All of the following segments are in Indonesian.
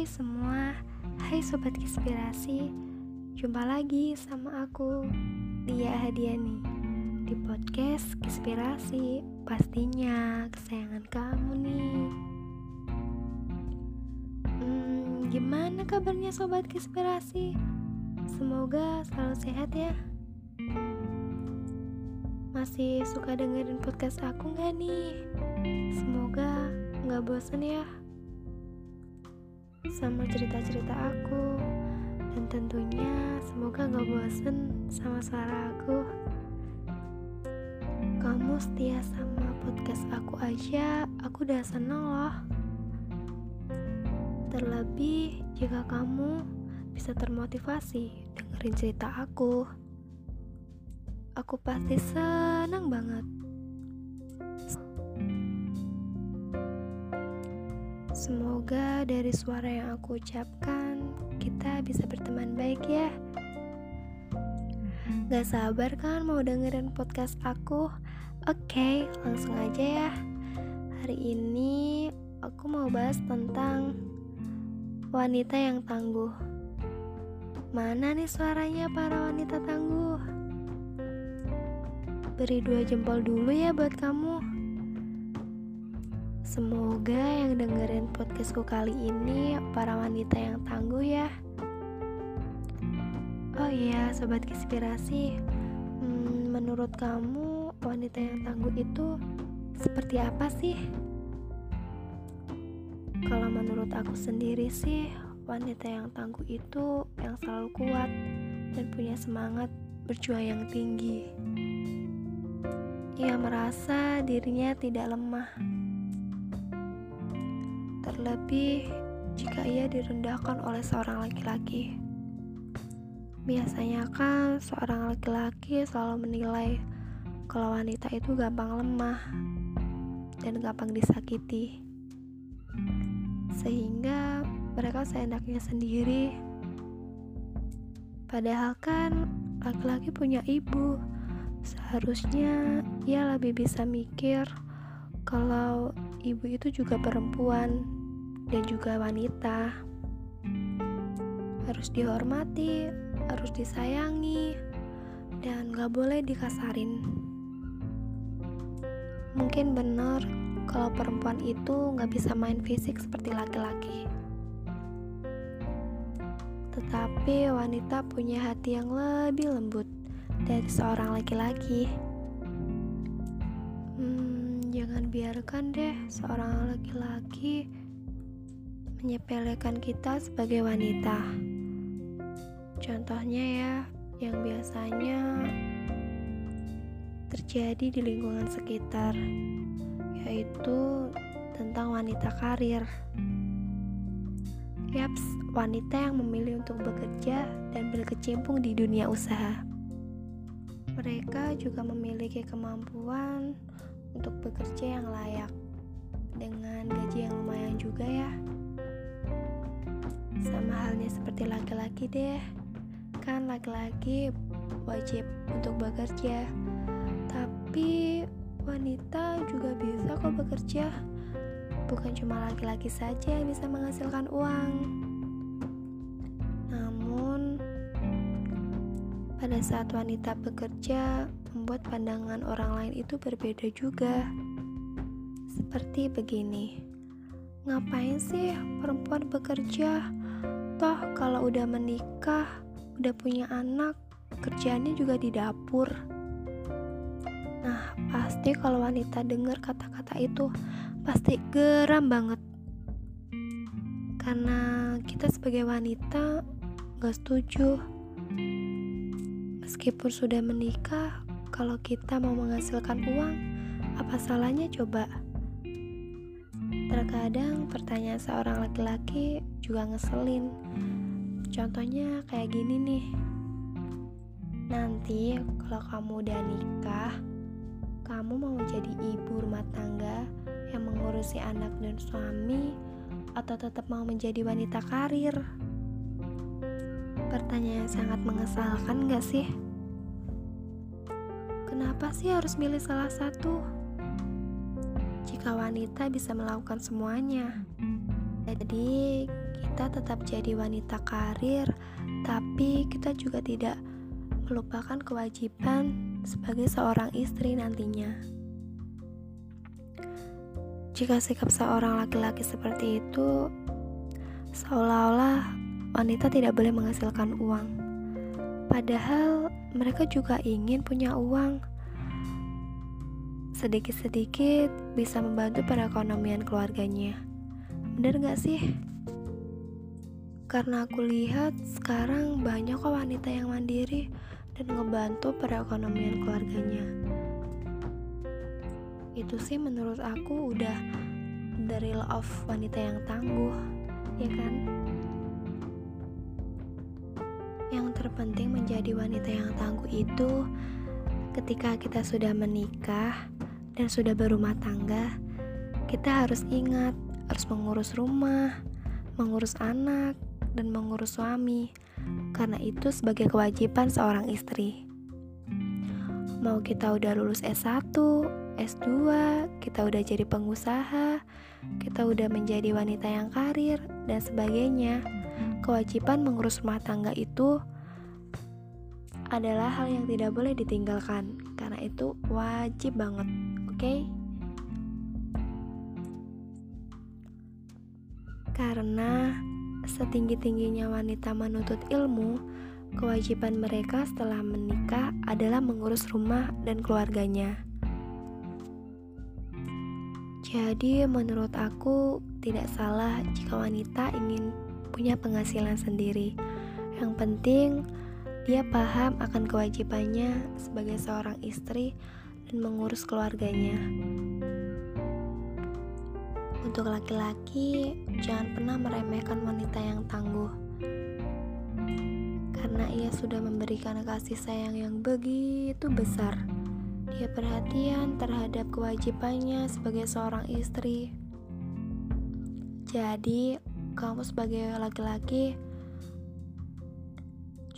Hai semua, hai Sobat Inspirasi. Jumpa lagi sama aku, Dia Hadiani Di podcast Inspirasi. Pastinya kesayangan kamu nih. Hmm, Gimana kabarnya Sobat Inspirasi? Semoga selalu sehat ya. Masih suka dengerin podcast aku gak nih? Semoga gak bosan ya sama cerita-cerita aku. Dan tentunya semoga gak bosen sama suara aku. Kamu setia sama podcast aku aja aku udah seneng loh. Terlebih jika kamu bisa termotivasi dengerin cerita aku. Aku pasti senang banget Semoga dari suara yang aku ucapkan kita bisa berteman baik ya. Gak sabar kan mau dengerin podcast aku? Oke, langsung aja ya. Hari ini aku mau bahas tentang wanita yang tangguh. Mana nih suaranya para wanita tangguh? Beri dua jempol dulu ya buat kamu. Semoga yang dengerin podcastku kali ini para wanita yang tangguh ya. Oh iya, sobat inspirasi. Hmm, menurut kamu wanita yang tangguh itu seperti apa sih? Kalau menurut aku sendiri sih, wanita yang tangguh itu yang selalu kuat dan punya semangat berjuang yang tinggi. Ia merasa dirinya tidak lemah terlebih jika ia direndahkan oleh seorang laki-laki. Biasanya kan seorang laki-laki selalu menilai kalau wanita itu gampang lemah dan gampang disakiti. Sehingga mereka seenaknya sendiri. Padahal kan laki-laki punya ibu. Seharusnya ia lebih bisa mikir kalau ibu itu juga perempuan dan juga wanita harus dihormati, harus disayangi, dan gak boleh dikasarin. Mungkin benar kalau perempuan itu gak bisa main fisik seperti laki-laki. Tetapi wanita punya hati yang lebih lembut dari seorang laki-laki. Hmm, jangan biarkan deh seorang laki-laki menyepelekan kita sebagai wanita. Contohnya ya, yang biasanya terjadi di lingkungan sekitar, yaitu tentang wanita karir. Yaps, wanita yang memilih untuk bekerja dan berkecimpung di dunia usaha. Mereka juga memiliki kemampuan untuk bekerja yang layak dengan gaji yang lumayan juga ya. Sama halnya seperti laki-laki deh. Kan laki-laki wajib untuk bekerja. Tapi wanita juga bisa kok bekerja. Bukan cuma laki-laki saja yang bisa menghasilkan uang. Namun pada saat wanita bekerja membuat pandangan orang lain itu berbeda juga. Seperti begini. Ngapain sih perempuan bekerja? Toh kalau udah menikah, udah punya anak, kerjaannya juga di dapur. Nah, pasti kalau wanita dengar kata-kata itu pasti geram banget. Karena kita sebagai wanita gak setuju. Meskipun sudah menikah, kalau kita mau menghasilkan uang, apa salahnya coba? Terkadang pertanyaan seorang laki-laki juga ngeselin. Contohnya kayak gini nih. Nanti kalau kamu udah nikah, kamu mau jadi ibu rumah tangga yang mengurusi anak dan suami atau tetap mau menjadi wanita karir? Pertanyaan sangat mengesalkan gak sih? Kenapa sih harus milih salah satu? Jika wanita bisa melakukan semuanya. Jadi, kita tetap jadi wanita karir, tapi kita juga tidak melupakan kewajiban sebagai seorang istri nantinya. Jika sikap seorang laki-laki seperti itu, seolah-olah wanita tidak boleh menghasilkan uang. Padahal mereka juga ingin punya uang. Sedikit-sedikit bisa membantu perekonomian keluarganya. Bener gak sih? Karena aku lihat sekarang banyak kok wanita yang mandiri dan ngebantu perekonomian keluarganya. Itu sih menurut aku udah the real of wanita yang tangguh, ya kan? Yang terpenting menjadi wanita yang tangguh itu ketika kita sudah menikah dan sudah berumah tangga, kita harus ingat harus mengurus rumah, mengurus anak, dan mengurus suami karena itu sebagai kewajiban seorang istri. Mau kita udah lulus S1, S2, kita udah jadi pengusaha, kita udah menjadi wanita yang karir, dan sebagainya. Kewajiban mengurus rumah tangga itu adalah hal yang tidak boleh ditinggalkan, karena itu wajib banget? Okay? Karena Setinggi-tingginya wanita menuntut ilmu, kewajiban mereka setelah menikah adalah mengurus rumah dan keluarganya. Jadi, menurut aku, tidak salah jika wanita ingin punya penghasilan sendiri. Yang penting, dia paham akan kewajibannya sebagai seorang istri dan mengurus keluarganya. Untuk laki-laki, jangan pernah meremehkan wanita yang tangguh, karena ia sudah memberikan kasih sayang yang begitu besar. Dia perhatian terhadap kewajibannya sebagai seorang istri. Jadi, kamu sebagai laki-laki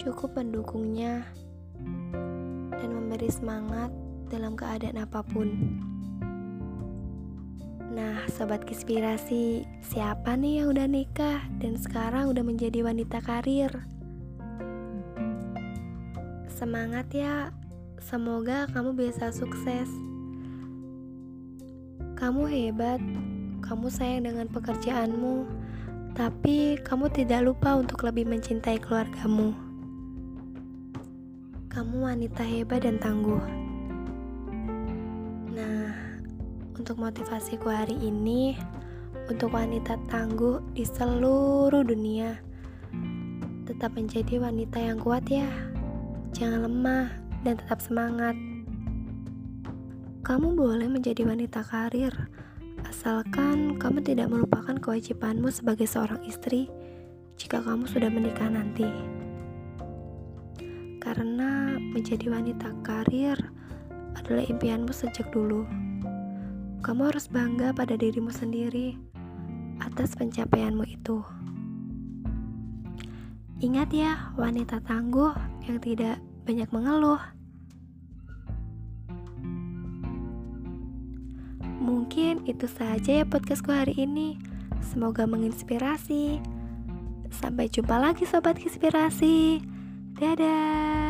cukup mendukungnya dan memberi semangat dalam keadaan apa pun. Nah, sobat inspirasi, siapa nih yang udah nikah dan sekarang udah menjadi wanita karir? Semangat ya, semoga kamu bisa sukses. Kamu hebat, kamu sayang dengan pekerjaanmu, tapi kamu tidak lupa untuk lebih mencintai keluargamu. Kamu wanita hebat dan tangguh. Untuk motivasiku hari ini untuk wanita tangguh di seluruh dunia. Tetap menjadi wanita yang kuat ya. Jangan lemah dan tetap semangat. Kamu boleh menjadi wanita karir asalkan kamu tidak melupakan kewajibanmu sebagai seorang istri jika kamu sudah menikah nanti. Karena menjadi wanita karir adalah impianmu sejak dulu. Kamu harus bangga pada dirimu sendiri atas pencapaianmu itu. Ingat ya, wanita tangguh yang tidak banyak mengeluh. Mungkin itu saja ya podcastku hari ini. Semoga menginspirasi. Sampai jumpa lagi sobat inspirasi. Dadah.